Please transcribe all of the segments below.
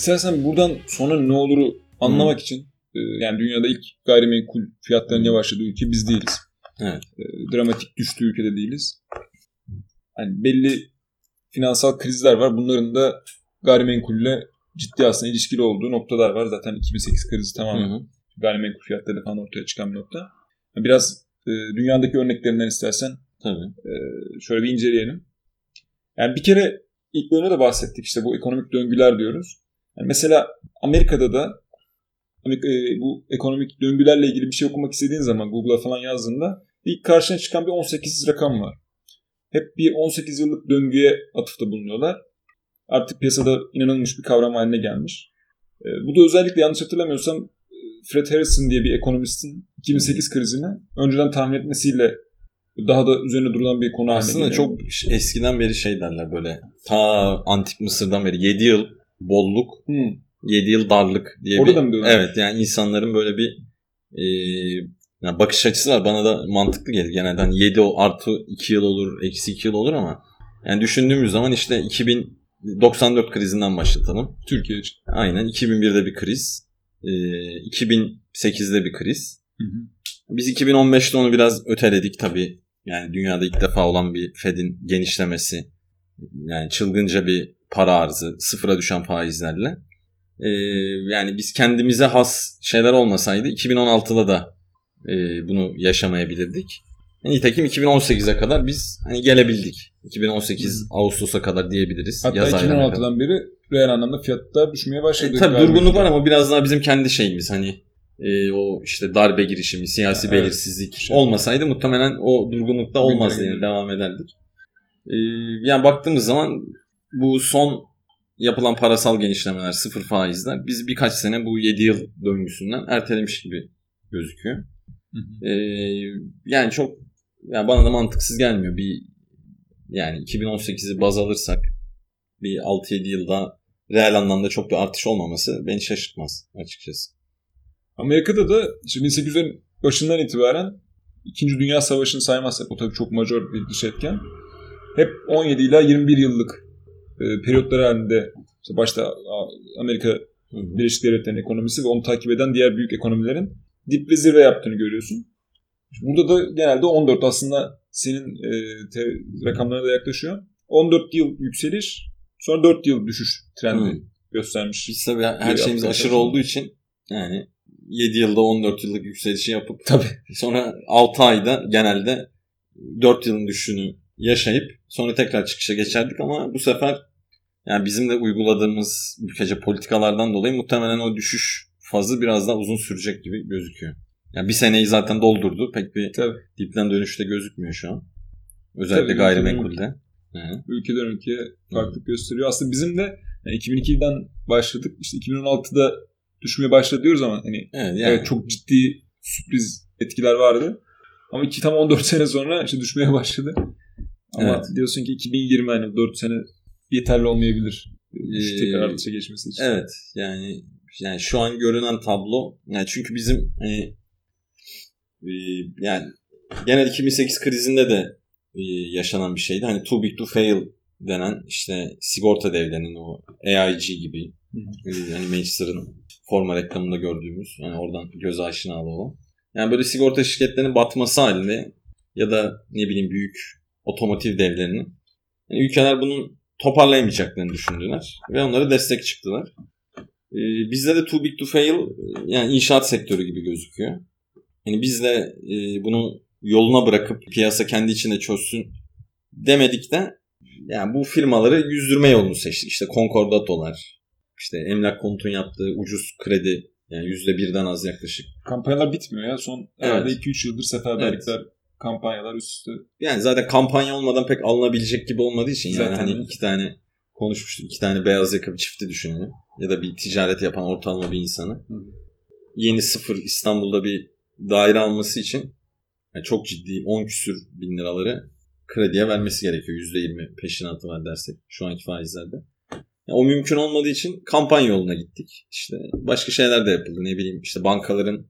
İstersen buradan sonra ne oluru anlamak hmm. için e, yani dünyada ilk gayrimenkul fiyatlarının yavaşladığı ülke biz değiliz. Evet. E, dramatik düştüğü ülkede değiliz. Hani belli finansal krizler var. Bunların da gayrimenkulle ciddi aslında ilişkili olduğu noktalar var. Zaten 2008 krizi tamamen hı hı. gayrimenkul fiyatları falan ortaya çıkan bir nokta. Biraz e, dünyadaki örneklerinden istersen Tabii. E, şöyle bir inceleyelim. Yani bir kere ilk bölümde de bahsettik işte bu ekonomik döngüler diyoruz. Yani mesela Amerika'da da e, bu ekonomik döngülerle ilgili bir şey okumak istediğin zaman Google'a falan yazdığında ilk karşına çıkan bir 18 rakam var. Hep bir 18 yıllık döngüye atıfta bulunuyorlar. Artık piyasada inanılmış bir kavram haline gelmiş. E, bu da özellikle yanlış hatırlamıyorsam e, Fred Harrison diye bir ekonomistin 2008 krizini önceden tahmin etmesiyle daha da üzerine durulan bir konu Aslında haline çok eskiden beri şey derler böyle ta antik Mısır'dan beri 7 yıl bolluk hmm. 7 yıl darlık diye Orada bir, mı? Evet yani insanların böyle bir e, yani bakış açısı var. Bana da mantıklı gelir. Genelde hani 7 artı 2 yıl olur, eksi 2 yıl olur ama yani düşündüğümüz zaman işte 2094 krizinden başlatalım. Türkiye için. Aynen. 2001'de bir kriz. E, 2008'de bir kriz. Hı hı. Biz 2015'te onu biraz öteledik tabii. Yani dünyada ilk defa olan bir Fed'in genişlemesi. Yani çılgınca bir para arzı, sıfıra düşen faizlerle. Ee, yani biz kendimize has şeyler olmasaydı 2016'da da e, bunu yaşamayabilirdik. Nitekim 2018'e kadar biz hani gelebildik. 2018 hmm. Ağustos'a kadar diyebiliriz. Hatta yaz 2016'dan beri reel anlamda fiyatlar düşmeye başladı. E, tabii durgunluk var ama biraz daha bizim kendi şeyimiz hani e, o işte darbe girişimi, siyasi evet. belirsizlik şey. olmasaydı muhtemelen o durgunlukta olmazdı yani devam ederdik. E, yani baktığımız zaman bu son yapılan parasal genişlemeler, sıfır faizler biz birkaç sene bu 7 yıl döngüsünden ertelemiş gibi gözüküyor. Ee, yani çok yani bana da mantıksız gelmiyor. Bir yani 2018'i baz alırsak bir 6-7 yılda reel anlamda çok bir artış olmaması beni şaşırtmaz açıkçası. Amerika'da da işte 1800'lerin başından itibaren İkinci Dünya Savaşı'nı saymazsak o tabii çok majör bir dış etken. Hep 17 ila 21 yıllık e, periyotlar halinde işte başta Amerika Birleşik Devletleri'nin ekonomisi ve onu takip eden diğer büyük ekonomilerin dip ve zirve yaptığını görüyorsun. Burada da genelde 14 aslında senin e, te, rakamlarına da yaklaşıyor. 14 yıl yükseliş sonra 4 yıl düşüş trendi hmm. göstermiş. Biz tabii her şeyimiz aşırı olduğu için yani 7 yılda 14 yıllık yükselişi yapıp tabii. sonra 6 ayda genelde 4 yılın düşüşünü yaşayıp sonra tekrar çıkışa geçerdik ama bu sefer yani bizim de uyguladığımız ülkece politikalardan dolayı muhtemelen o düşüş fazı biraz daha uzun sürecek gibi gözüküyor. Yani bir seneyi zaten doldurdu. Pek bir Tabii. dipten dönüşte gözükmüyor şu an. Özellikle Tabii, gayrimenkulde. Ülkeden ülkeye farklılık gösteriyor. Aslında bizim de yani 2002'den başladık. İşte 2016'da düşmeye başladı diyoruz ama hani evet, yani. evet çok ciddi sürpriz etkiler vardı. Ama iki tam 14 sene sonra işte düşmeye başladı. Ama evet. diyorsun ki 2020 hani 4 sene yeterli olmayabilir. Ee, tekrar artışa geçmesi için. Evet yani yani şu an görünen tablo yani çünkü bizim hani e, yani genel 2008 krizinde de e, yaşanan bir şeydi. Hani too big to fail denen işte sigorta devlerinin o AIG gibi e, hani Manchester'ın forma reklamında gördüğümüz yani oradan göz aşinalı olan. Yani böyle sigorta şirketlerinin batması halinde ya da ne bileyim büyük otomotiv devlerinin yani ülkeler bunun toparlayamayacaklarını düşündüler ve onlara destek çıktılar. Ee, bizde de too big to fail yani inşaat sektörü gibi gözüküyor. Yani biz de e, bunu yoluna bırakıp piyasa kendi içinde çözsün demedik de yani bu firmaları yüzdürme yolunu seçtik. İşte Concordato'lar, işte emlak konutun yaptığı ucuz kredi yani yüzde birden az yaklaşık. Kampanyalar bitmiyor ya. Son evet. herhalde 2-3 yıldır seferberlikler evet. Kampanyalar üst üste. Yani zaten kampanya olmadan pek alınabilecek gibi olmadığı için zaten yani hani iki tane konuşmuştuk. iki tane beyaz yakalı çifti düşünün. Ya da bir ticaret yapan ortalama bir insanı. Hı. Yeni sıfır İstanbul'da bir daire alması için yani çok ciddi 10 küsür bin liraları krediye vermesi gerekiyor. %20 peşinatı var dersek şu anki faizlerde. Yani o mümkün olmadığı için kampanya yoluna gittik. İşte başka şeyler de yapıldı. Ne bileyim işte bankaların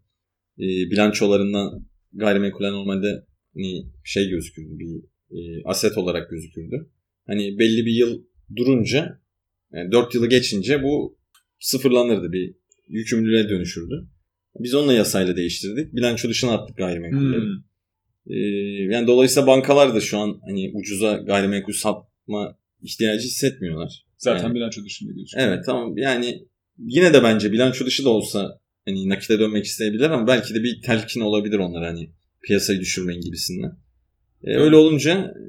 e, bilançolarından gayrimenkulen normalde hani şey gözükürdü. Bir e, aset olarak gözükürdü. Hani belli bir yıl durunca yani 4 yılı geçince bu sıfırlanırdı. Bir yükümlülüğe dönüşürdü. Biz onunla yasayla değiştirdik. Bilanço dışına attık gayrimenkulleri. Hmm. Ee, yani dolayısıyla bankalar da şu an hani ucuza gayrimenkul satma ihtiyacı hissetmiyorlar. Zaten Yani- bilanço dışında gözüküyor. Evet tamam yani yine de bence bilanço dışı da olsa hani nakite dönmek isteyebilir ama belki de bir telkin olabilir onlara hani piyasayı düşürmeyin gibisinden. Ee, öyle olunca e,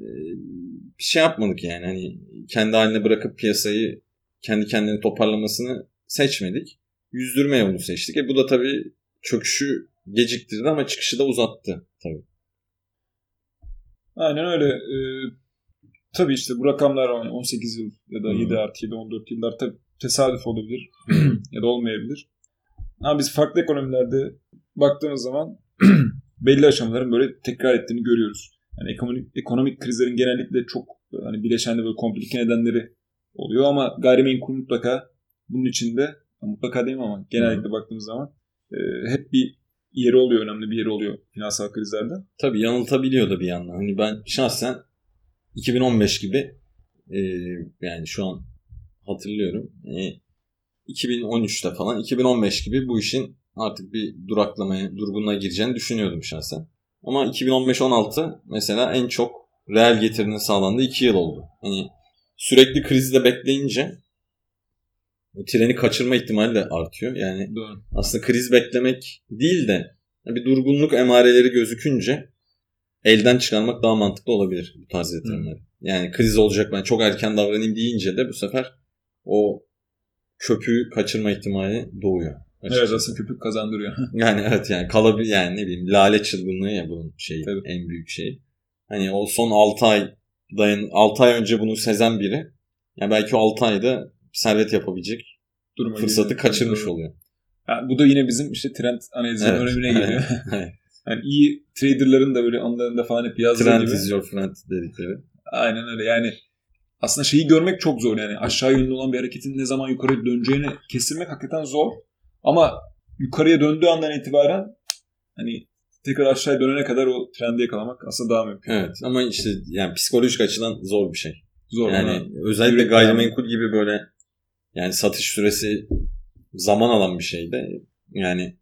bir şey yapmadık yani hani kendi haline bırakıp piyasayı kendi kendini toparlamasını seçmedik. Yüzdürme yolunu seçtik. E bu da tabii çöküşü geciktirdi ama çıkışı da uzattı tabii. Aynen öyle. Ee, tabii işte bu rakamlar hani 18 yıl ya da Hı. 7 artı 7, 14 yıllar tabii tesadüf olabilir ya da olmayabilir. Ama biz farklı ekonomilerde baktığımız zaman belli aşamaların böyle tekrar ettiğini görüyoruz. Yani ekonomik, ekonomik krizlerin genellikle çok hani bileşenli böyle komplike nedenleri oluyor ama gayrimenkul mutlaka bunun içinde mutlaka değil ama genellikle baktığımız zaman e, hep bir yeri oluyor, önemli bir yeri oluyor finansal krizlerde. Tabii yanıltabiliyor da bir yandan. Hani ben şahsen 2015 gibi e, yani şu an hatırlıyorum. E, 2013'te falan 2015 gibi bu işin artık bir duraklamaya, durgunluğa gireceğini düşünüyordum şahsen. Ama 2015-16 mesela en çok reel getirinin sağlandığı 2 yıl oldu. Hani sürekli krizde bekleyince treni kaçırma ihtimali de artıyor. Yani Doğru. aslında kriz beklemek değil de bir durgunluk emareleri gözükünce elden çıkarmak daha mantıklı olabilir bu tarz yatırımları. Yani kriz olacak ben çok erken davranayım deyince de bu sefer o köpüğü kaçırma ihtimali doğuyor. Evet açıkçası. aslında köpük kazandırıyor. Yani evet yani kalabilir yani ne bileyim lale çılgınlığı ya bunun şeyi Tabii. en büyük şeyi. Hani o son 6 ay dayın 6 ay önce bunu sezen biri ya belki o 6 ayda servet yapabilecek Duruma fırsatı geliyor. kaçırmış Doğru. oluyor. Ha, bu da yine bizim işte trend analizinin Evet, önemine evet, geliyor. evet. yani iyi traderların da böyle anlarında falan hep yazdığı Trend gibi. is your friend dedikleri. Aynen öyle yani aslında şeyi görmek çok zor yani aşağı yönlü olan bir hareketin ne zaman yukarı döneceğini kestirmek hakikaten zor. Ama yukarıya döndüğü andan itibaren hani tekrar aşağıya dönene kadar o trendi yakalamak aslında daha mümkün. Evet ama işte yani psikolojik açıdan zor bir şey. Zor Yani yani. özellikle gayrimenkul gibi böyle yani satış süresi zaman alan bir şey de yani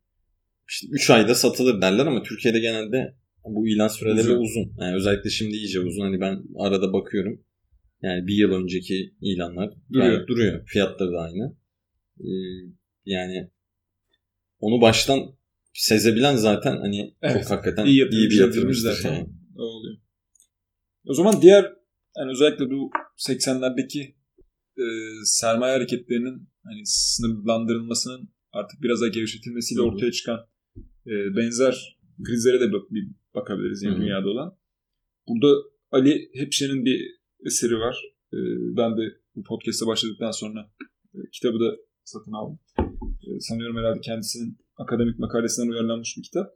işte 3 ayda satılır derler ama Türkiye'de genelde bu ilan süreleri Uzun. uzun. Yani özellikle şimdi iyice uzun. Hani ben arada bakıyorum. Yani bir yıl önceki ilanlar Duruyor. duruyor. Fiyatları da aynı. Ee, yani onu baştan sezebilen zaten hani Evet. çok hakikaten İyi iyi, bir yatırımcıdır. zaten. Yani. O oluyor. O zaman diğer yani özellikle bu 80'lerdeki e, sermaye hareketlerinin hani sınırlandırılmasının artık biraz daha gevşetilmesiyle Hı hı. ortaya çıkan e, benzer krizlere de bak- bir bakabiliriz yani dünyada olan. Burada Ali Hepşe'nin bir eseri var. E, ben de bu podcast'a başladıktan sonra e, kitabı da satın aldım. E, sanıyorum herhalde kendisinin akademik makalesinden uyarlanmış bir kitap.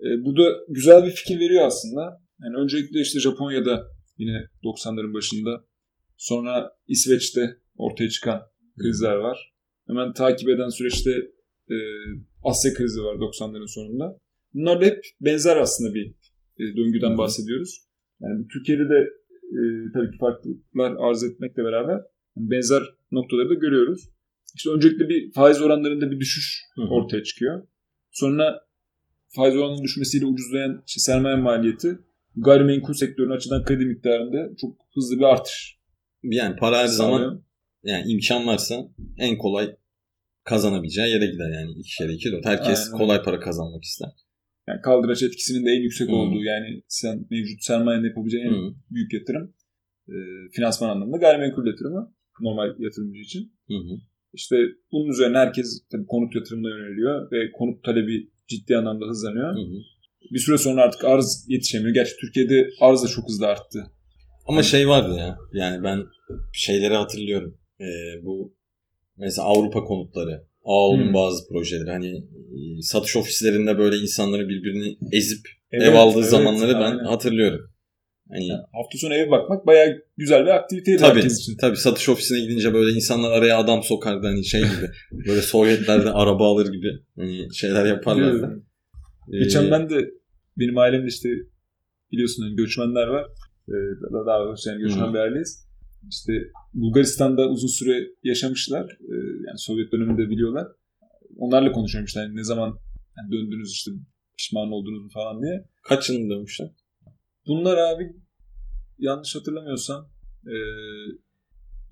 E, bu da güzel bir fikir veriyor aslında. Yani öncelikle işte Japonya'da yine 90'ların başında sonra İsveç'te ortaya çıkan krizler var. Hemen takip eden süreçte e, Asya krizi var 90'ların sonunda. Bunlar da hep benzer aslında bir e, döngüden Hı hı. bahsediyoruz. Yani Türkiye'de de e, tabii ki farklılıklar arz etmekle beraber benzer noktaları da görüyoruz. İşte öncelikle bir faiz oranlarında bir düşüş ortaya çıkıyor. Sonra faiz oranının düşmesiyle ucuzlayan işte sermaye maliyeti gayrimenkul sektörünün açıdan kredi miktarında çok hızlı bir artış Yani para her zaman yani imkan varsa en kolay kazanabileceği yere gider yani iki kere iki dört. Herkes Aynen. kolay para kazanmak ister. Yani kaldıraç etkisinin de en yüksek Hı. olduğu yani sen mevcut sermayenin yapabileceğin en Hı büyük yatırım e, finansman anlamında gayrimenkul yatırımı normal yatırımcı için. hı. hı. İşte bunun üzerine herkes tabii konut yatırımına yöneliyor ve konut talebi ciddi anlamda hızlanıyor. Hı hı. Bir süre sonra artık arz yetişemiyor. Gerçi Türkiye'de arz da çok hızlı arttı. Ama şey vardı ya yani ben şeyleri hatırlıyorum. Ee, bu mesela Avrupa konutları. AO'nun Hı. bazı projeleri hani e, satış ofislerinde böyle insanları birbirini ezip Evet, ev aldığı evet, zamanları ben aynen. hatırlıyorum. Hani Yani hafta sonu eve bakmak bayağı güzel bir aktiviteydi Tabii, herkes için. tabii satış ofisine gidince böyle insanlar araya adam sokardı hani şey gibi. böyle Sovyetlerde araba alır gibi hani şeyler yaparlardı. Ee, Geçen ben de benim ailemde işte biliyorsun hani göçmenler var. Ee, daha, daha doğrusu yani göçmen Hı. bir aileyiz. işte Bulgaristan'da uzun süre yaşamışlar. Ee, yani Sovyet döneminde biliyorlar. Onlarla konuşuyorum işte hani ne zaman yani döndünüz işte pişman oldunuz mu falan diye. Kaç yılında dönmüşler? Bunlar abi yanlış hatırlamıyorsam e,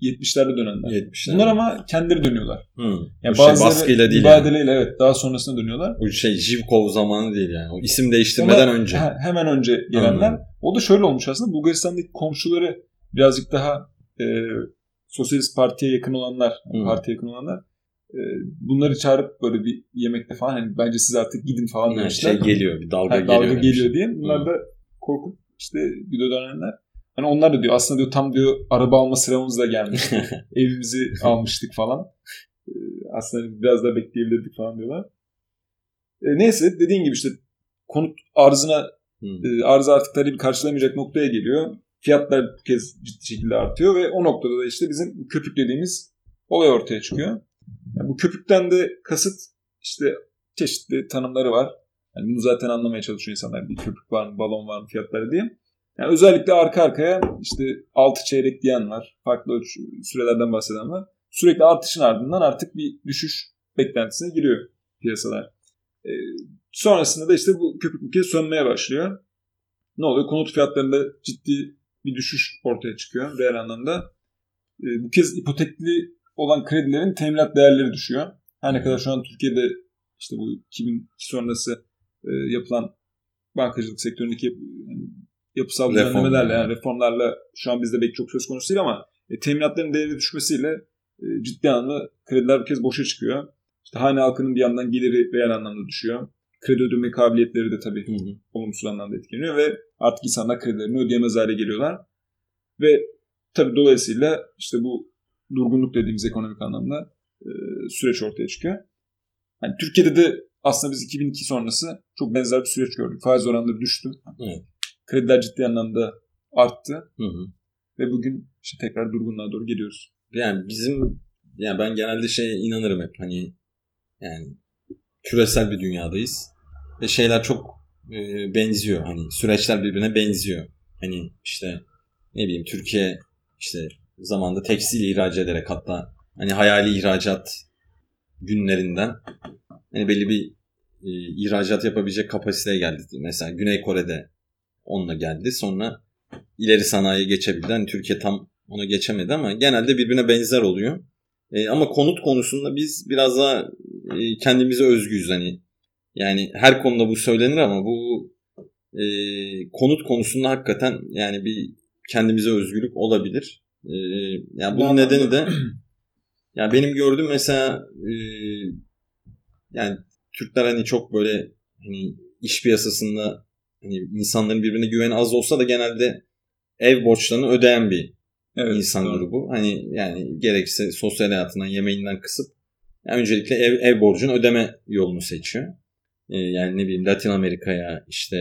70'lerde dönenler. 70'ler. Bunlar ama kendileri dönüyorlar. Hı. Yani şey baskıyla değil yani. ibadeyle evet daha sonrasında dönüyorlar. Bu şey Jivkov zamanı değil yani. O isim değiştirmeden Ona önce. he- hemen önce gelenler. Anladım. O da şöyle olmuş aslında. Bulgaristan'daki komşuları birazcık daha e, Sosyalist Parti'ye yakın olanlar, Hı. partiye yakın olanlar e, bunları çağırıp böyle bir yemekte falan hani bence siz artık gidin falan Yani demişler. şey geliyor. Bir dalga Ha, geliyor. dalga demiş. geliyor diye. Bunlar Hı. da korkup işte video dönenler. Hani onlar da diyor aslında diyor tam diyor araba alma sıramız da gelmişti. Evimizi almıştık falan. Ee, aslında biraz daha bekleyebilirdik falan diyorlar. E, neyse dediğin gibi işte konut arzına e, arz artık talebi karşılamayacak noktaya geliyor. Fiyatlar bu kez ciddi şekilde artıyor ve o noktada da işte bizim köpük dediğimiz olay ortaya çıkıyor. Yani bu köpükten de kasıt işte çeşitli tanımları var. Yani bunu zaten anlamaya çalışıyor insanlar. Bir köpük var mı, balon var mı fiyatları diye. Yani özellikle arka arkaya işte 6 çeyrek diyen var. Farklı sürelerden bahseden var. Sürekli artışın ardından artık bir düşüş beklentisine giriyor piyasalar. Ee, sonrasında da işte bu köpük bir kez sönmeye başlıyor. Ne oluyor? Konut fiyatlarında ciddi bir düşüş ortaya çıkıyor reel anlamda. Ee, bu kez ipotekli olan kredilerin teminat değerleri düşüyor. Her ne kadar şu an Türkiye'de işte bu 2002 sonrası e, yapılan bankacılık sektöründeki yani yapısal Reform. düzenlemelerle yani reformlarla şu an bizde belki çok söz konusu değil ama e, teminatların değeri düşmesiyle e, ciddi anlamda krediler bir kez boşa çıkıyor. İşte hane halkının bir yandan geliri reel anlamda düşüyor. Kredi ödeme kabiliyetleri de tabii Hı hı. olumsuz anlamda etkileniyor ve artık insanlar kredilerini ödeyemez hale geliyorlar. Ve tabii dolayısıyla işte bu durgunluk dediğimiz ekonomik anlamda e, süreç ortaya çıkıyor. Yani Türkiye'de de aslında biz 2002 sonrası çok benzer bir süreç gördük. Faiz oranları düştü. Evet. Krediler ciddi anlamda arttı Hı hı. ve bugün işte tekrar durgunluğa doğru geliyoruz. Yani bizim yani ben genelde şeye inanırım hep hani yani küresel bir dünyadayız ve şeyler çok e, benziyor hani süreçler birbirine benziyor. Hani işte ne bileyim Türkiye işte zamanda tekstil ihraç ederek hatta hani hayali ihracat günlerinden hani belli bir e, ihracat yapabilecek kapasiteye geldi. Mesela Güney Kore'de onunla geldi. Sonra ileri sanayiye geçebildi. Hani Türkiye tam ona geçemedi ama genelde birbirine benzer oluyor. E, ama konut konusunda biz biraz daha e, kendimize özgüyüz hani. Yani her konuda bu söylenir ama bu e, konut konusunda hakikaten yani bir kendimize özgürlük olabilir. E, yani bunun Bu nedeni de yani benim gördüğüm mesela e, yani Türkler hani çok böyle hani iş piyasasında hani insanların birbirine güveni az olsa da genelde ev borçlarını ödeyen bir Evet, insan doğru. grubu. Hani yani gerekse sosyal hayatından, yemeğinden kısıp yani öncelikle ev, ev borcunu ödeme yolunu seçiyor. Ee, yani ne bileyim Latin Amerika'ya işte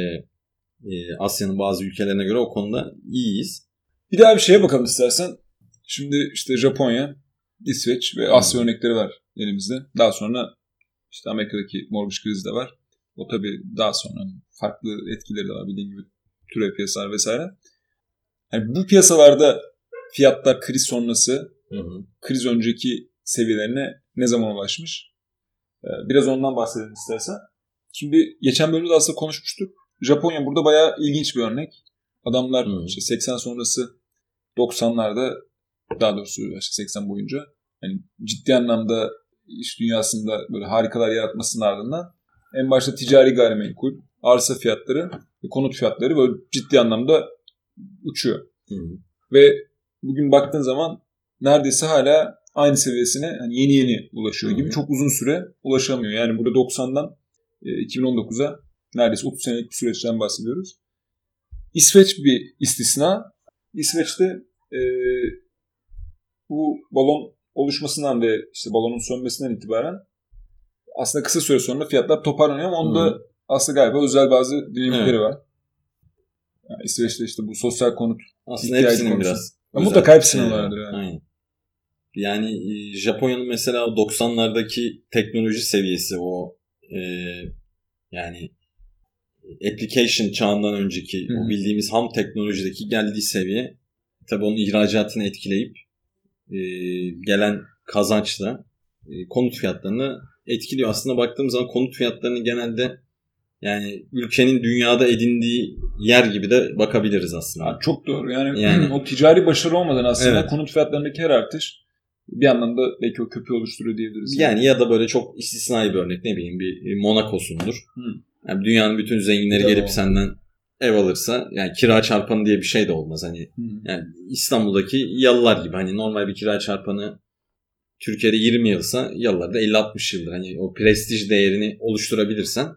e, Asya'nın bazı ülkelerine göre o konuda iyiyiz. Bir daha bir şeye bakalım istersen. Şimdi işte Japonya, İsveç ve Asya örnekleri var elimizde. Daha sonra işte Amerika'daki mortgage krizi de var. O tabii daha sonra farklı etkileri de var bildiğin gibi türev piyasalar vesaire. Yani bu piyasalarda fiyatlar kriz sonrası Hı hı. kriz önceki seviyelerine ne zaman ulaşmış? Ee, Biraz ondan bahsedelim istersen. Şimdi geçen bölümde aslında konuşmuştuk. Japonya burada bayağı ilginç bir örnek. Adamlar Hı. işte 80 sonrası 90'larda daha doğrusu işte 80 boyunca hani ciddi anlamda iş dünyasında böyle harikalar yaratmasının ardından en başta ticari gayrimenkul, arsa fiyatları ve konut fiyatları böyle ciddi anlamda uçuyor. Hı hı. Ve bugün baktığın zaman neredeyse hala aynı seviyesine hani yeni yeni ulaşıyor gibi Hı hı. çok uzun süre ulaşamıyor. Yani burada 90'dan e, 2019'a neredeyse 30 senelik bir süreçten bahsediyoruz. İsveç bir istisna. İsveç'te e, bu balon oluşmasından ve işte balonun sönmesinden itibaren aslında kısa süre sonra fiyatlar toparlanıyor ama onda Hı. aslında galiba özel bazı dinamikleri Evet. var. Yani İsveç'te işte bu sosyal konut Aslında İhtiyacı hepsinin konusunda. biraz. Özel mutlaka hepsinin vardır yani. Aynen. Yani e, Japonya'nın mesela o 90'lardaki teknoloji seviyesi o e, yani application çağından önceki hı. o bildiğimiz ham teknolojideki geldiği seviye tabii onun ihracatını etkileyip e, gelen kazançla e, konut fiyatlarını etkiliyor. Aslında baktığımız zaman konut fiyatlarını genelde yani ülkenin dünyada edindiği yer gibi de bakabiliriz aslında. Ha, çok doğru. Yani, Yani- o ticari başarı olmadan aslında Evet. konut fiyatlarındaki her artış bir anlamda belki o köpüğü oluşturuyor diyebiliriz. Yani ya da böyle çok istisnai bir örnek ne bileyim bir Monaco'sundur. Hı. Yani dünyanın bütün zenginleri Tabii gelip o. senden ev alırsa yani kira çarpanı diye bir şey de olmaz. Hani yani İstanbul'daki yalılar gibi hani normal bir kira çarpanı Türkiye'de 20 yılsa yalılarda 50-60 yıldır. Hani o prestij değerini oluşturabilirsen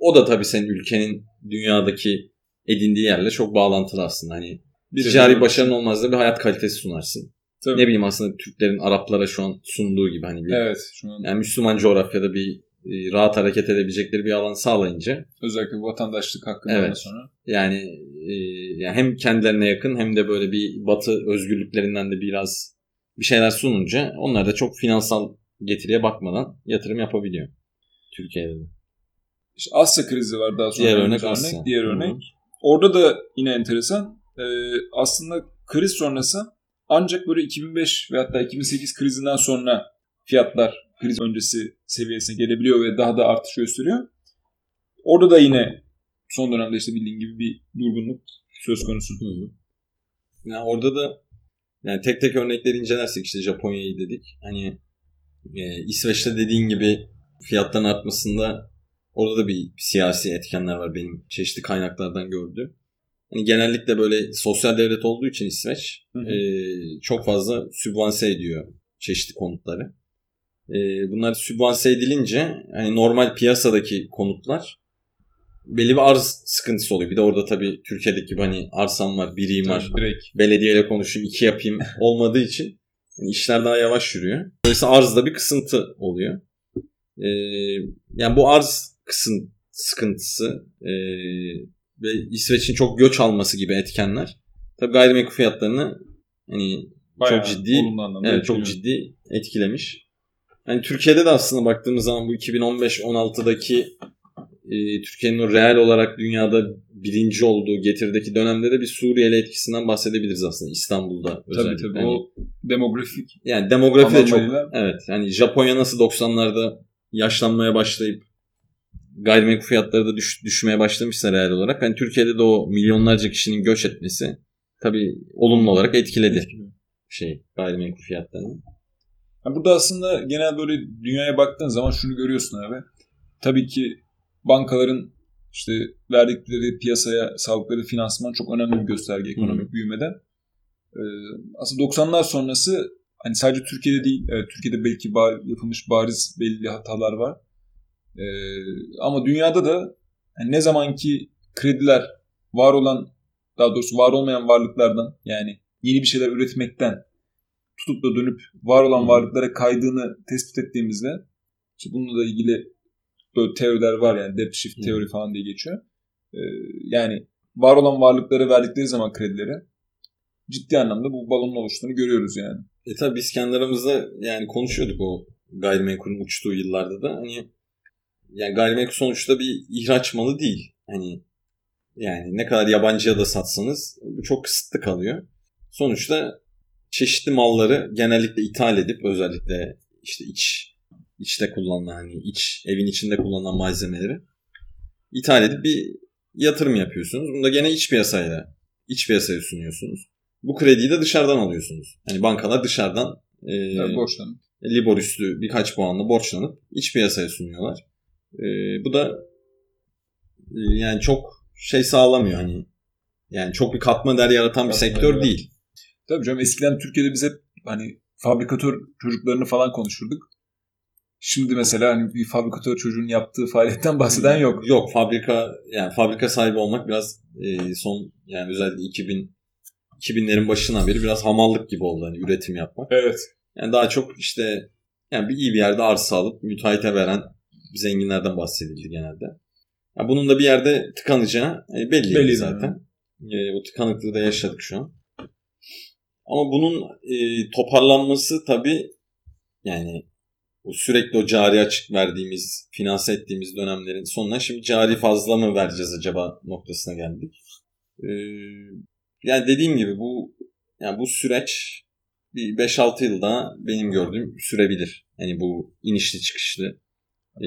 o, da tabii senin ülkenin dünyadaki edindiği yerle çok bağlantılı aslında. Hani Bir ticari başarın olmaz da bir hayat kalitesi sunarsın. Tabii. Ne bileyim aslında Türklerin Araplara şu an sunduğu gibi hani bir Evet. Şu an yani Müslüman coğrafyada bir rahat hareket edebilecekleri bir alan sağlayınca özellikle bu vatandaşlık hakkından Evet. sonra. yani, e, yani hem kendilerine yakın hem de böyle bir batı özgürlüklerinden de biraz bir şeyler sununca onlar da çok finansal getiriye bakmadan yatırım yapabiliyor Türkiye'de de. İşte Asya krizi var daha sonra. Diğer örnek Asya. Diğer Hı hı. örnek. Orada da yine enteresan. Ee, aslında kriz sonrası ancak böyle 2005 ve hatta 2008 krizinden sonra fiyatlar kriz öncesi seviyesine gelebiliyor ve daha da artış gösteriyor. Orada da yine son dönemde işte bildiğin gibi bir durgunluk söz konusu. Hı hı. Yani orada da yani tek tek örnekleri incelersek işte Japonya'yı dedik. Hani e, İsveç'te dediğin gibi fiyatların artmasında orada da bir siyasi etkenler var benim çeşitli kaynaklardan gördüğüm. Hani genellikle böyle sosyal devlet olduğu için İsveç Hı hı. e, çok fazla sübvanse ediyor çeşitli konutları. E, bunlar sübvanse edilince hani normal piyasadaki konutlar belli bir arz sıkıntısı oluyor. Bir de orada tabii Türkiye'deki gibi hani arsam var, biriyim var, Tabii direkt. belediyeyle konuşayım, iki yapayım olmadığı için yani işler daha yavaş yürüyor. Dolayısıyla arzda bir kısıntı oluyor. Ee, yani bu arz kısın sıkıntısı e, ve İsveç'in çok göç alması gibi etkenler tabii gayrimenkul fiyatlarını hani Bayağı çok ciddi evet çok ciddi etkilemiş. Yani Türkiye'de de aslında baktığımız zaman bu 2015-16'daki e, Türkiye'nin o reel olarak dünyada birinci olduğu getirdeki dönemde de bir Suriyeli etkisinden bahsedebiliriz aslında İstanbul'da Tabii özellikle. tabii. Yani, O demografik yani demografi de çok evet yani Japonya nasıl 90'larda yaşlanmaya başlayıp gayrimenkul fiyatları da düş, düşmeye başlamışsa reel olarak hani Türkiye'de de o milyonlarca kişinin göç etmesi tabii olumlu olarak etkiledi etkiliyor. şey gayrimenkul fiyatlarını. Ya burada aslında genel böyle dünyaya baktığın zaman şunu görüyorsun abi. Tabii ki bankaların işte verdikleri piyasaya sağlıkları finansman çok önemli bir gösterge ekonomik büyümede. Ee, aslında 90'lar sonrası hani sadece Türkiye'de değil, evet, Türkiye'de belki bar- yapılmış bariz belli hatalar var. Ee, ama dünyada da hani ne zamanki krediler var olan, daha doğrusu var olmayan varlıklardan yani yeni bir şeyler üretmekten tutup da dönüp var olan varlıklara kaydığını tespit ettiğimizde işte bununla da ilgili böyle teoriler var yani depth shift Hı. teori falan diye geçiyor. Ee, yani var olan varlıklara verdikleri zaman kredileri ciddi anlamda bu balonun oluştuğunu görüyoruz yani. E tabi biz kendi aramızda yani konuşuyorduk o gayrimenkulün uçtuğu yıllarda da hani yani gayrimenkul sonuçta bir ihraç malı değil. Hani yani ne kadar yabancıya da satsanız bu çok kısıtlı kalıyor. Sonuçta çeşitli malları genellikle ithal edip özellikle işte iç içte kullanılan hani iç evin içinde kullanılan malzemeleri ithal edip bir yatırım yapıyorsunuz. Bunu da gene iç piyasayla iç piyasaya sunuyorsunuz. Bu krediyi de dışarıdan alıyorsunuz. Hani bankalar dışarıdan e, Yani borçlanıp. Libor üstü birkaç puanla borçlanıp iç piyasaya sunuyorlar. E, bu da e, yani çok şey sağlamıyor hani. Yani çok bir katma değer yaratan bir Katma sektör değer. değil. Tabii canım eskiden Türkiye'de biz hep hani fabrikatör çocuklarını falan konuşurduk. Şimdi mesela hani bir fabrikatör çocuğun yaptığı faaliyetten bahseden yok. Yok fabrika yani fabrika sahibi olmak biraz e, son yani özellikle 2000 2000'lerin başından beri biraz hamallık gibi oldu hani üretim yapmak. Evet. Yani daha çok işte yani bir iyi bir yerde arsa alıp müteahhite veren zenginlerden bahsedildi genelde. Yani bunun da bir yerde tıkanacağı e, belliydi Belliydi, zaten. E, o tıkanıklığı da yaşadık şu an. Ama bunun e, toparlanması tabii yani o sürekli o cari açık verdiğimiz, finanse ettiğimiz dönemlerin sonuna şimdi cari fazla mı vereceğiz acaba noktasına geldik. E, yani dediğim gibi bu yani bu süreç bir 5-6 yılda benim gördüğüm sürebilir. Yani bu inişli çıkışlı. Ee,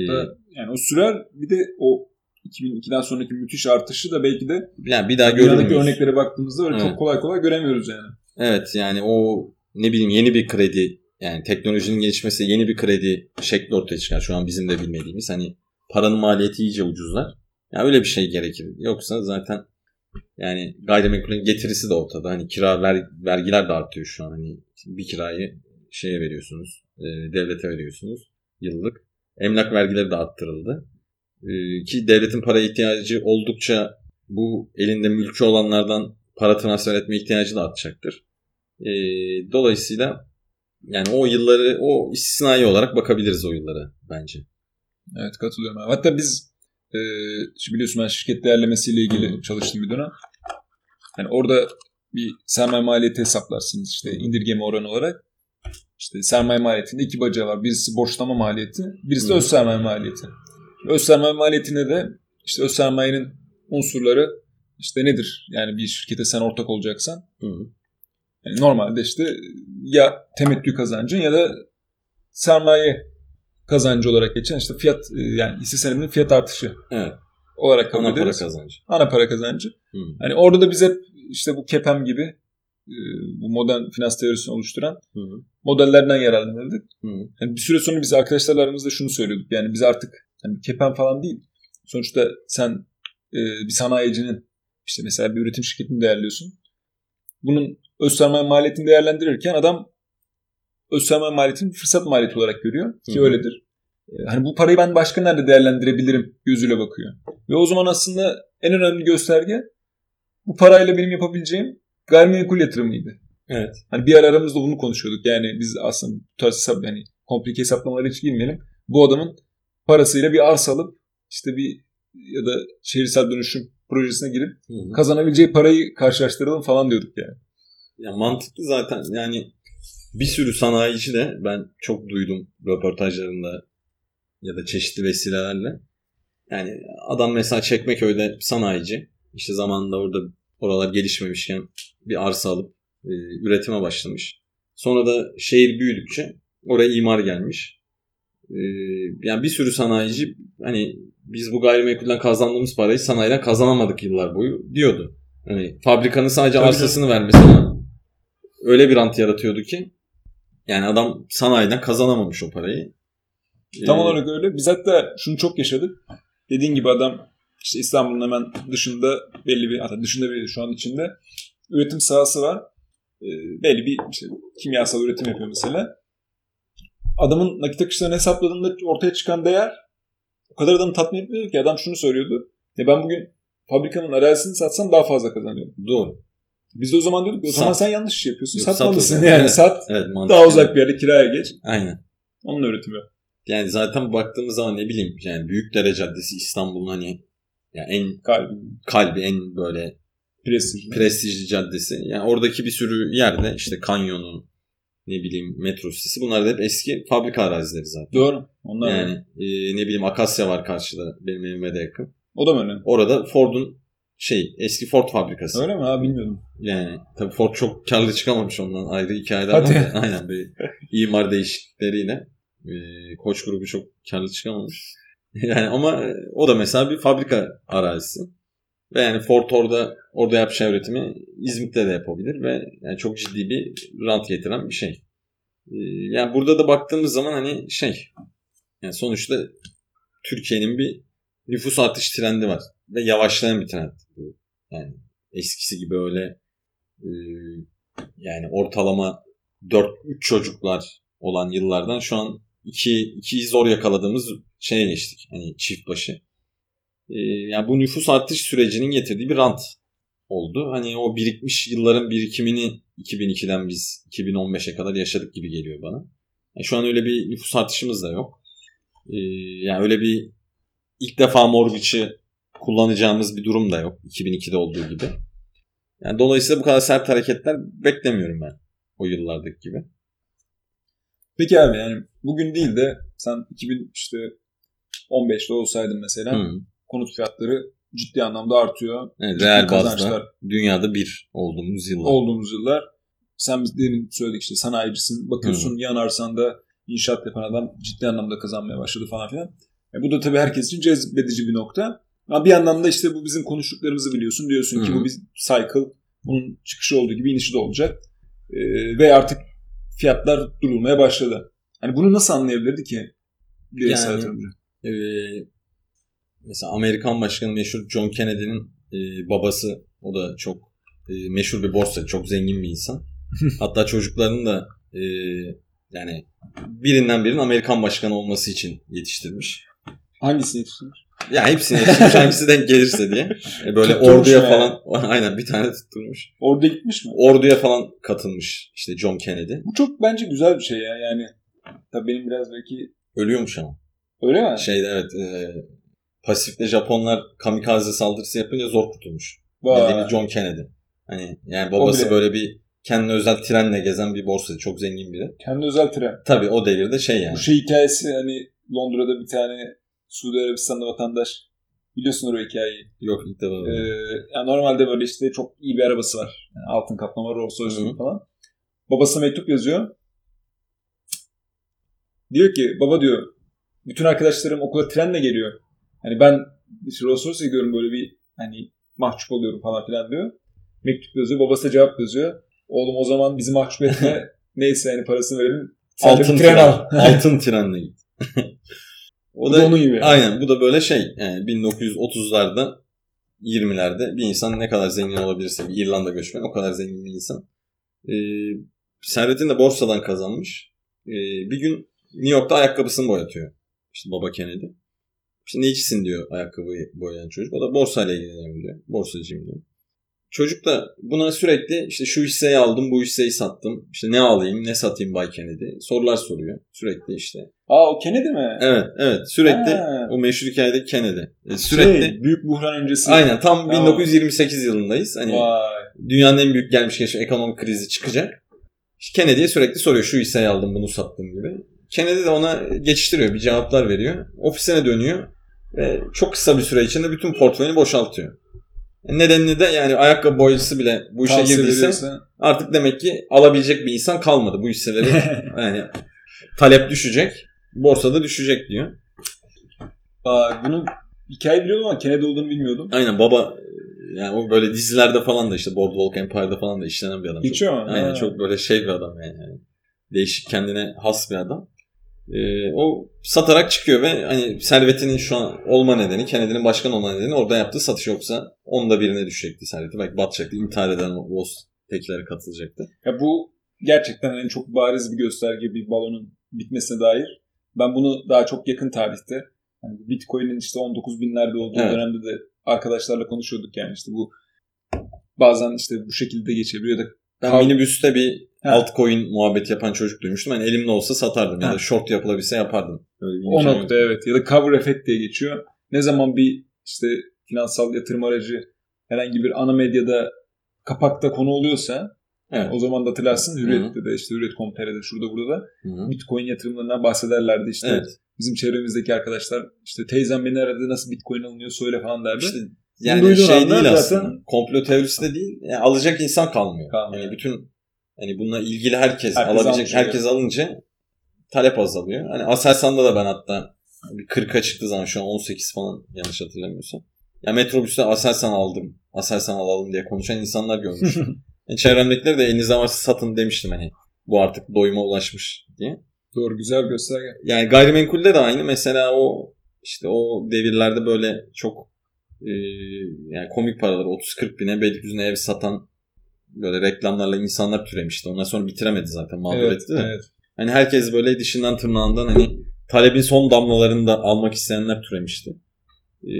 yani o sürer bir de o 2002'den sonraki müthiş artışı da belki de yani bir daha dünyadaki örneklere baktığımızda öyle Evet. çok kolay kolay göremiyoruz yani. Evet yani o ne bileyim yeni bir kredi yani teknolojinin gelişmesi yeni bir kredi şekli ortaya çıkar. Şu an bizim de bilmediğimiz hani paranın maliyeti iyice ucuzlar. Yani öyle bir şey gerekir. Yoksa zaten yani gayrimenkulün getirisi de ortada. Hani kira ver, vergiler de artıyor şu an. Hani bir kirayı şeye veriyorsunuz. e, devlete veriyorsunuz yıllık. Emlak vergileri de arttırıldı. E, ki devletin para ihtiyacı oldukça bu elinde mülkü olanlardan para transfer etme ihtiyacı da artacaktır. E, dolayısıyla yani o yılları o istisnai olarak bakabiliriz o yıllara bence. Evet katılıyorum. abi. Hatta biz e, biliyorsun ben şirket değerlemesiyle ilgili Hı. çalıştım bir dönem. Yani orada bir sermaye maliyeti hesaplarsınız işte indirgeme oranı olarak. İşte sermaye maliyetinde iki bacağı var. Birisi borçlama maliyeti, birisi de öz sermaye maliyeti. Öz sermaye maliyetine de işte öz sermayenin unsurları işte nedir? Yani bir şirkete sen ortak olacaksan Hı. yani normalde işte ya temettü kazancın ya da sermaye kazancı olarak geçen işte fiyat e, yani hisse senedinin fiyat artışı Evet. olarak kabul Ana para kazancı. Ana para kazancı. Hı. Hani orada da biz hep işte bu KEPEM gibi e, bu modern finans teorisini oluşturan Hı. modellerden yararlanırdık. Hı. Yani bir süre sonra biz arkadaşlarla aramızda şunu söylüyorduk. Yani biz artık hani KEPEM falan değil. Sonuçta sen e, bir sanayicinin işte mesela bir üretim şirketini değerliyorsun. Bunun öz sermaye maliyetini değerlendirirken adam öz sermaye maliyetini fırsat maliyeti olarak görüyor. Ki Hı öyledir. E, Hani bu parayı ben başka nerede değerlendirebilirim gözüyle bakıyor. Ve o zaman aslında en önemli gösterge bu parayla benim yapabileceğim gayrimenkul yatırımıydı. Evet. Hani bir ara aramızda bunu konuşuyorduk. Yani biz aslında bu tarz hesap, yani komplike hesaplamalara hiç girmeyelim. Bu adamın parasıyla bir arsa alıp işte bir ya da şehirsel dönüşüm projesine girip Hı hı. kazanabileceği parayı karşılaştıralım falan diyorduk yani. Ya mantıklı zaten yani bir sürü sanayici de ben çok duydum röportajlarında ya da çeşitli vesilelerle. Yani adam mesela Çekmeköy'de sanayici. işte zamanında orada oralar gelişmemişken bir arsa alıp e, üretime başlamış. Sonra da şehir büyüdükçe oraya imar gelmiş. E, yani bir sürü sanayici hani biz bu gayrimenkulden kazandığımız parayı sanayiden kazanamadık yıllar boyu diyordu. Hani fabrikanın sadece Tabii arsasını vermesi ama öyle bir rant yaratıyordu ki yani adam sanayiden kazanamamış o parayı. Tam Ee, olarak öyle. Biz hatta şunu çok yaşadık. Dediğin gibi adam işte İstanbul'un hemen dışında belli bir hatta dışında bir şu an içinde üretim sahası var. Ee, belli bir işte kimyasal üretim yapıyor mesela. Adamın nakit akışlarını hesapladığında ortaya çıkan değer o kadar adamı tatmin etmiyor ki adam şunu söylüyordu. Ya ben bugün fabrikanın arazisini satsam daha fazla kazanıyorum. Doğru. Biz de o zaman diyorduk ki o Sat. zaman sen yanlış iş yapıyorsun. Yok, Satmalısın sat yani. Sat. Evet mantıklı. Daha uzak bir yerde kiraya geç. Aynen. Onun üretimi. Yani zaten baktığımız zaman ne bileyim yani Büyükdere Caddesi İstanbul'un hani yani en Kalbi. kalbi en böyle Prestij. prestijli caddesi. Yani oradaki bir sürü yerde işte kanyonu ne bileyim metro sitesi bunlar da hep eski fabrika arazileri zaten. Doğru. Onlar Yani e, ne bileyim Akasya var karşıda benim evime de yakın. O da mı önemli? Orada Ford'un şey eski Ford fabrikası. Öyle mi? Ha bilmiyordum. Yani tabii Ford çok karlı çıkamamış ondan ayrı hikayeler Hadi. var. Aynen bir imar değişiklikleriyle e, Koç grubu çok karlı çıkamamış. Yani ama e, o da mesela bir fabrika arazisi. Ve yani Ford orada orada yapacağı üretimi İzmit'te de yapabilir ve yani çok ciddi bir rant getiren bir şey. E, yani burada da baktığımız zaman hani şey yani sonuçta Türkiye'nin bir nüfus artış trendi var ve yavaşlayan bir trend. Yani eskisi gibi öyle e, yani ortalama 4-3 çocuklar olan yıllardan şu an 2 2'yi zor yakaladığımız şeye geçtik. Hani çift başı. E, yani bu nüfus artış sürecinin getirdiği bir rant oldu. Hani o birikmiş yılların birikimini 2002'den biz 2015'e kadar yaşadık gibi geliyor bana. Yani şu an öyle bir nüfus artışımız da yok. E, yani öyle bir ilk defa mortgage'ı kullanacağımız bir durum da yok. 2002'de olduğu gibi. Yani dolayısıyla bu kadar sert hareketler beklemiyorum ben o yıllardaki gibi. Peki abi yani bugün değil de sen 2000 işte 15'te olsaydın mesela Hı. Konut fiyatları ciddi anlamda artıyor. Evet, Ciddi reel bazda dünyada bir olduğumuz yıllar. olduğumuz yıllar. sen biz demin söyledik işte sanayicisin. Bakıyorsun yan arsanda inşaat yapan adam ciddi anlamda kazanmaya başladı falan filan. E bu da tabii herkes için cezbedici bir nokta. Ama bir yandan da işte bu bizim konuştuklarımızı biliyorsun. Diyorsun ki Hı. bu bir cycle. Bunun çıkışı olduğu gibi inişi de olacak. E, ve artık fiyatlar durulmaya başladı. Hani bunu nasıl anlayabilirdi ki bireysel Yani- yatırımcı? Mesela Amerikan Başkanı meşhur John Kennedy'nin e, babası o da çok e, meşhur bir borsa, çok zengin bir insan. Hatta çocuklarını da e, yani birinden birinin Amerikan başkanı olması için yetiştirmiş. Hangisini yetiştirmiş? Ya hepsini yetiştirmiş hangisi denk gelirse diye. E, böyle Tutturmuş orduya yani. falan aynen bir tane tutturmuş. Orada gitmiş mi? Orduya falan katılmış işte John Kennedy. Bu çok bence güzel bir şey ya. Yani tabii benim biraz belki Ölüyormuş ama. öyle mi? Şeyde evet e, Pasifik'te Japonlar kamikaze saldırısı yapınca zor kurtulmuş. Vay. Bildiğimiz John Kennedy. Hani yani babası böyle bir kendine özel trenle gezen bir borsacı. Çok zengin biri. Kendi özel tren. Tabii o devirde şey yani. Bu şey hikayesi hani Londra'da bir tane Suudi Arabistan'da vatandaş biliyorsun o hikayeyi. Yok ilk defa. Ee, yani normalde böyle işte çok iyi bir arabası var. Yani altın kaplama Rolls Royce falan. Babasına mektup yazıyor. Diyor ki baba diyor bütün arkadaşlarım okula trenle geliyor. Hani ben işte Rolls gidiyorum böyle bir hani mahcup oluyorum falan filan diyor. Mektup yazıyor. Babası da cevap yazıyor. Oğlum o zaman bizi mahcup etme. Neyse yani parasını verelim. Altın tren al. altın trenle git. o Bu da onun gibi. Aynen bu da böyle şey yani 1930'larda 20'lerde bir insan ne kadar zengin olabilirse bir İrlanda göçmeni o kadar zengin bir insan. Ee, servetini de borsadan kazanmış. Ee, bir gün New York'ta ayakkabısını boyatıyor. İşte baba Kennedy. İşte necisin diyor ayakkabıyı boyayan çocuk. O da borsayla ilgileniyorum diyor. Borsacıyım diyor. Çocuk da buna sürekli işte şu hisseyi aldım, bu hisseyi sattım. İşte ne alayım, ne satayım Bay Kennedy. Sorular soruyor. Sürekli işte. Aa o Kennedy mi? Evet, evet. Sürekli Ha. o meşhur hikayedeki Kennedy. E, sürekli Şey, büyük buhran öncesi. Aynen tam Tamam. 1928 yılındayız. Hani Vay. dünyanın en büyük gelmiş geçmiş ekonomik krizi çıkacak. İşte Kennedy'ye sürekli soruyor şu hisseyi aldım bunu sattım gibi. Kennedy de ona geçiştiriyor bir cevaplar veriyor. Ofisine dönüyor ve çok kısa bir süre içinde bütün portföyünü boşaltıyor. Nedenini de yani ayakkabı boyacısı bile bu işe Tavsiye girdiyse veriyorsa. artık demek ki alabilecek bir insan kalmadı bu hisseleri. yani talep düşecek, borsada düşecek diyor. Aa, bunu hikaye biliyordum ama Kennedy olduğunu bilmiyordum. Aynen baba yani o böyle dizilerde falan da işte Boardwalk Empire'da falan da işlenen bir adam. Geçiyor mu? Aynen Ha. çok böyle şey bir adam. Yani Değişik kendine has bir adam. Ee, o satarak çıkıyor ve hani servetinin şu an olma nedeni, Kennedy'nin başkan olma nedeni orada yaptığı satış yoksa onun da birine düşecekti serveti. Belki batacaktı. intihar eden Wall Street'tekilere katılacaktı. Ya bu gerçekten hani çok bariz bir gösterge bir balonun bitmesine dair. Ben bunu daha çok yakın tarihte hani Bitcoin'in işte 19 binlerde olduğu Evet. dönemde de arkadaşlarla konuşuyorduk yani işte bu bazen işte bu şekilde geçebiliyor da Ben minibüste bir Ha. altcoin muhabbeti yapan çocuk duymuştum. Yani elimde olsa satardım ya da short yapılabilse yapardım. Öyle o yok. nokta evet ya da cover effect diye geçiyor. Ne zaman bir işte finansal yatırım aracı herhangi bir ana medyada kapakta konu oluyorsa Evet. o zaman da hatırlarsın Hürriyet'te de işte Hürriyet.com.tr'de şurada burada da Hı hı. Bitcoin yatırımlarından bahsederlerdi işte. Evet. Bizim çevremizdeki arkadaşlar işte teyzem beni aradı nasıl Bitcoin alınıyor söyle falan derdi. İşte yani duyduğun şey değil zaten- aslında. Komplo teorisi de değil. Yani alacak insan kalmıyor. Kalmıyor. Yani bütün hani bununla ilgili herkes, Herkes alabilecek almış herkes alınca talep azalıyor. Hani Aselsan'da da ben hatta bir 40'a çıktığı zaman şu an 18 falan yanlış hatırlamıyorsam. Ya metrobüste Aselsan aldım. Aselsan alalım diye konuşan insanlar görmüştüm. yani çevremdekiler de elinizde varsa satın demiştim hani. Bu artık doyuma ulaşmış diye. Doğru güzel gösterge. Yani gayrimenkulde de aynı. Mesela o işte o devirlerde böyle çok e, yani komik paralar 30-40 bine Beylikdüzü'ne ev satan böyle reklamlarla insanlar türemişti. Ondan sonra bitiremedi zaten mağdur Evet, etti de. evet. Hani herkes böyle dişinden tırnağından hani talebin son damlalarını da almak isteyenler türemişti. E,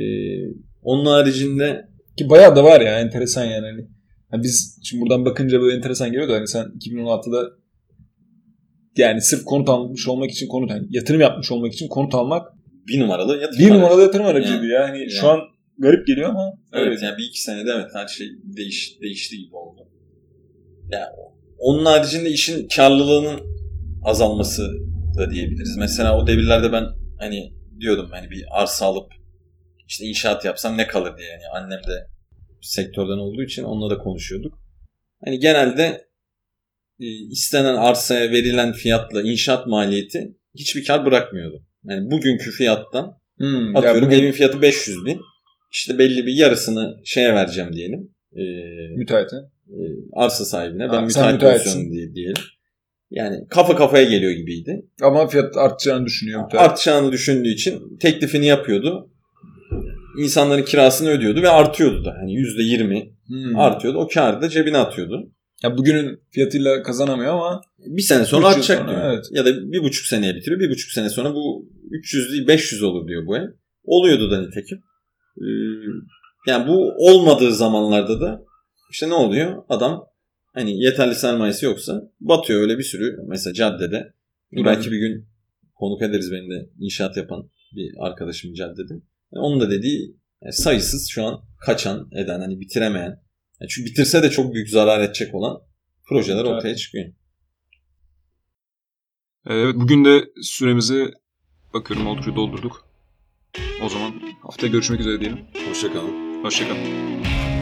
onun haricinde Ki bayağı da var ya enteresan yani. Hani, hani biz şimdi buradan bakınca böyle enteresan geliyor da hani sen 2016'da yani sırf konut almış olmak için konut yani yatırım yapmış olmak için konut almak bir numaralı yatırım bir numaralı yatırım aracıydı ya. Hani Yani. şu an garip geliyor ama Evet öyle. yani bir iki senede evet her şey değiş, değişti gibi oldu. Yani onun haricinde işin karlılığının azalması da diyebiliriz. Mesela o devirlerde ben hani diyordum hani bir arsa alıp işte inşaat yapsam ne kalır diye. Yani annem de sektörden olduğu için onunla da konuşuyorduk. Hani genelde e, istenen arsaya verilen fiyatla inşaat maliyeti hiçbir kar bırakmıyordu. Yani bugünkü fiyattan Hmm, atıyorum bugün evin fiyatı 500 bin. İşte belli bir yarısını şeye vereceğim diyelim. E, müteahhite. E, arsa sahibine. Ben sen müteahhit müteahhitsin. pozisyonu diye, diyelim. Yani kafa kafaya geliyor gibiydi. Ama fiyat artacağını düşünüyor müteahhit. Artacağını düşündüğü için teklifini yapıyordu. İnsanların kirasını ödüyordu ve artıyordu da. Hani %20 Hmm. artıyordu. O karı da cebine atıyordu. Ya bugünün fiyatıyla kazanamıyor ama Bir sene sonra artacak sonra, diyor. evet. Ya da bir buçuk seneye bitiriyor. Bir buçuk sene sonra bu 300 değil 500 olur diyor bu ev. Oluyordu da nitekim. Ee, yani bu olmadığı zamanlarda da işte ne oluyor? Adam hani yeterli sermayesi yoksa batıyor öyle bir sürü mesela caddede. Hı. Belki bir gün konuk ederiz benim de inşaat yapan bir arkadaşım caddede. Yani onun da dediği yani sayısız şu an kaçan eden hani bitiremeyen. Yani çünkü bitirse de çok büyük zarar edecek olan projeler Evet. ortaya çıkıyor. Evet bugün de süremizi bakıyorum oldukça doldurduk. O zaman haftaya görüşmek üzere diyelim. Hoşçakalın. Hoşçakalın.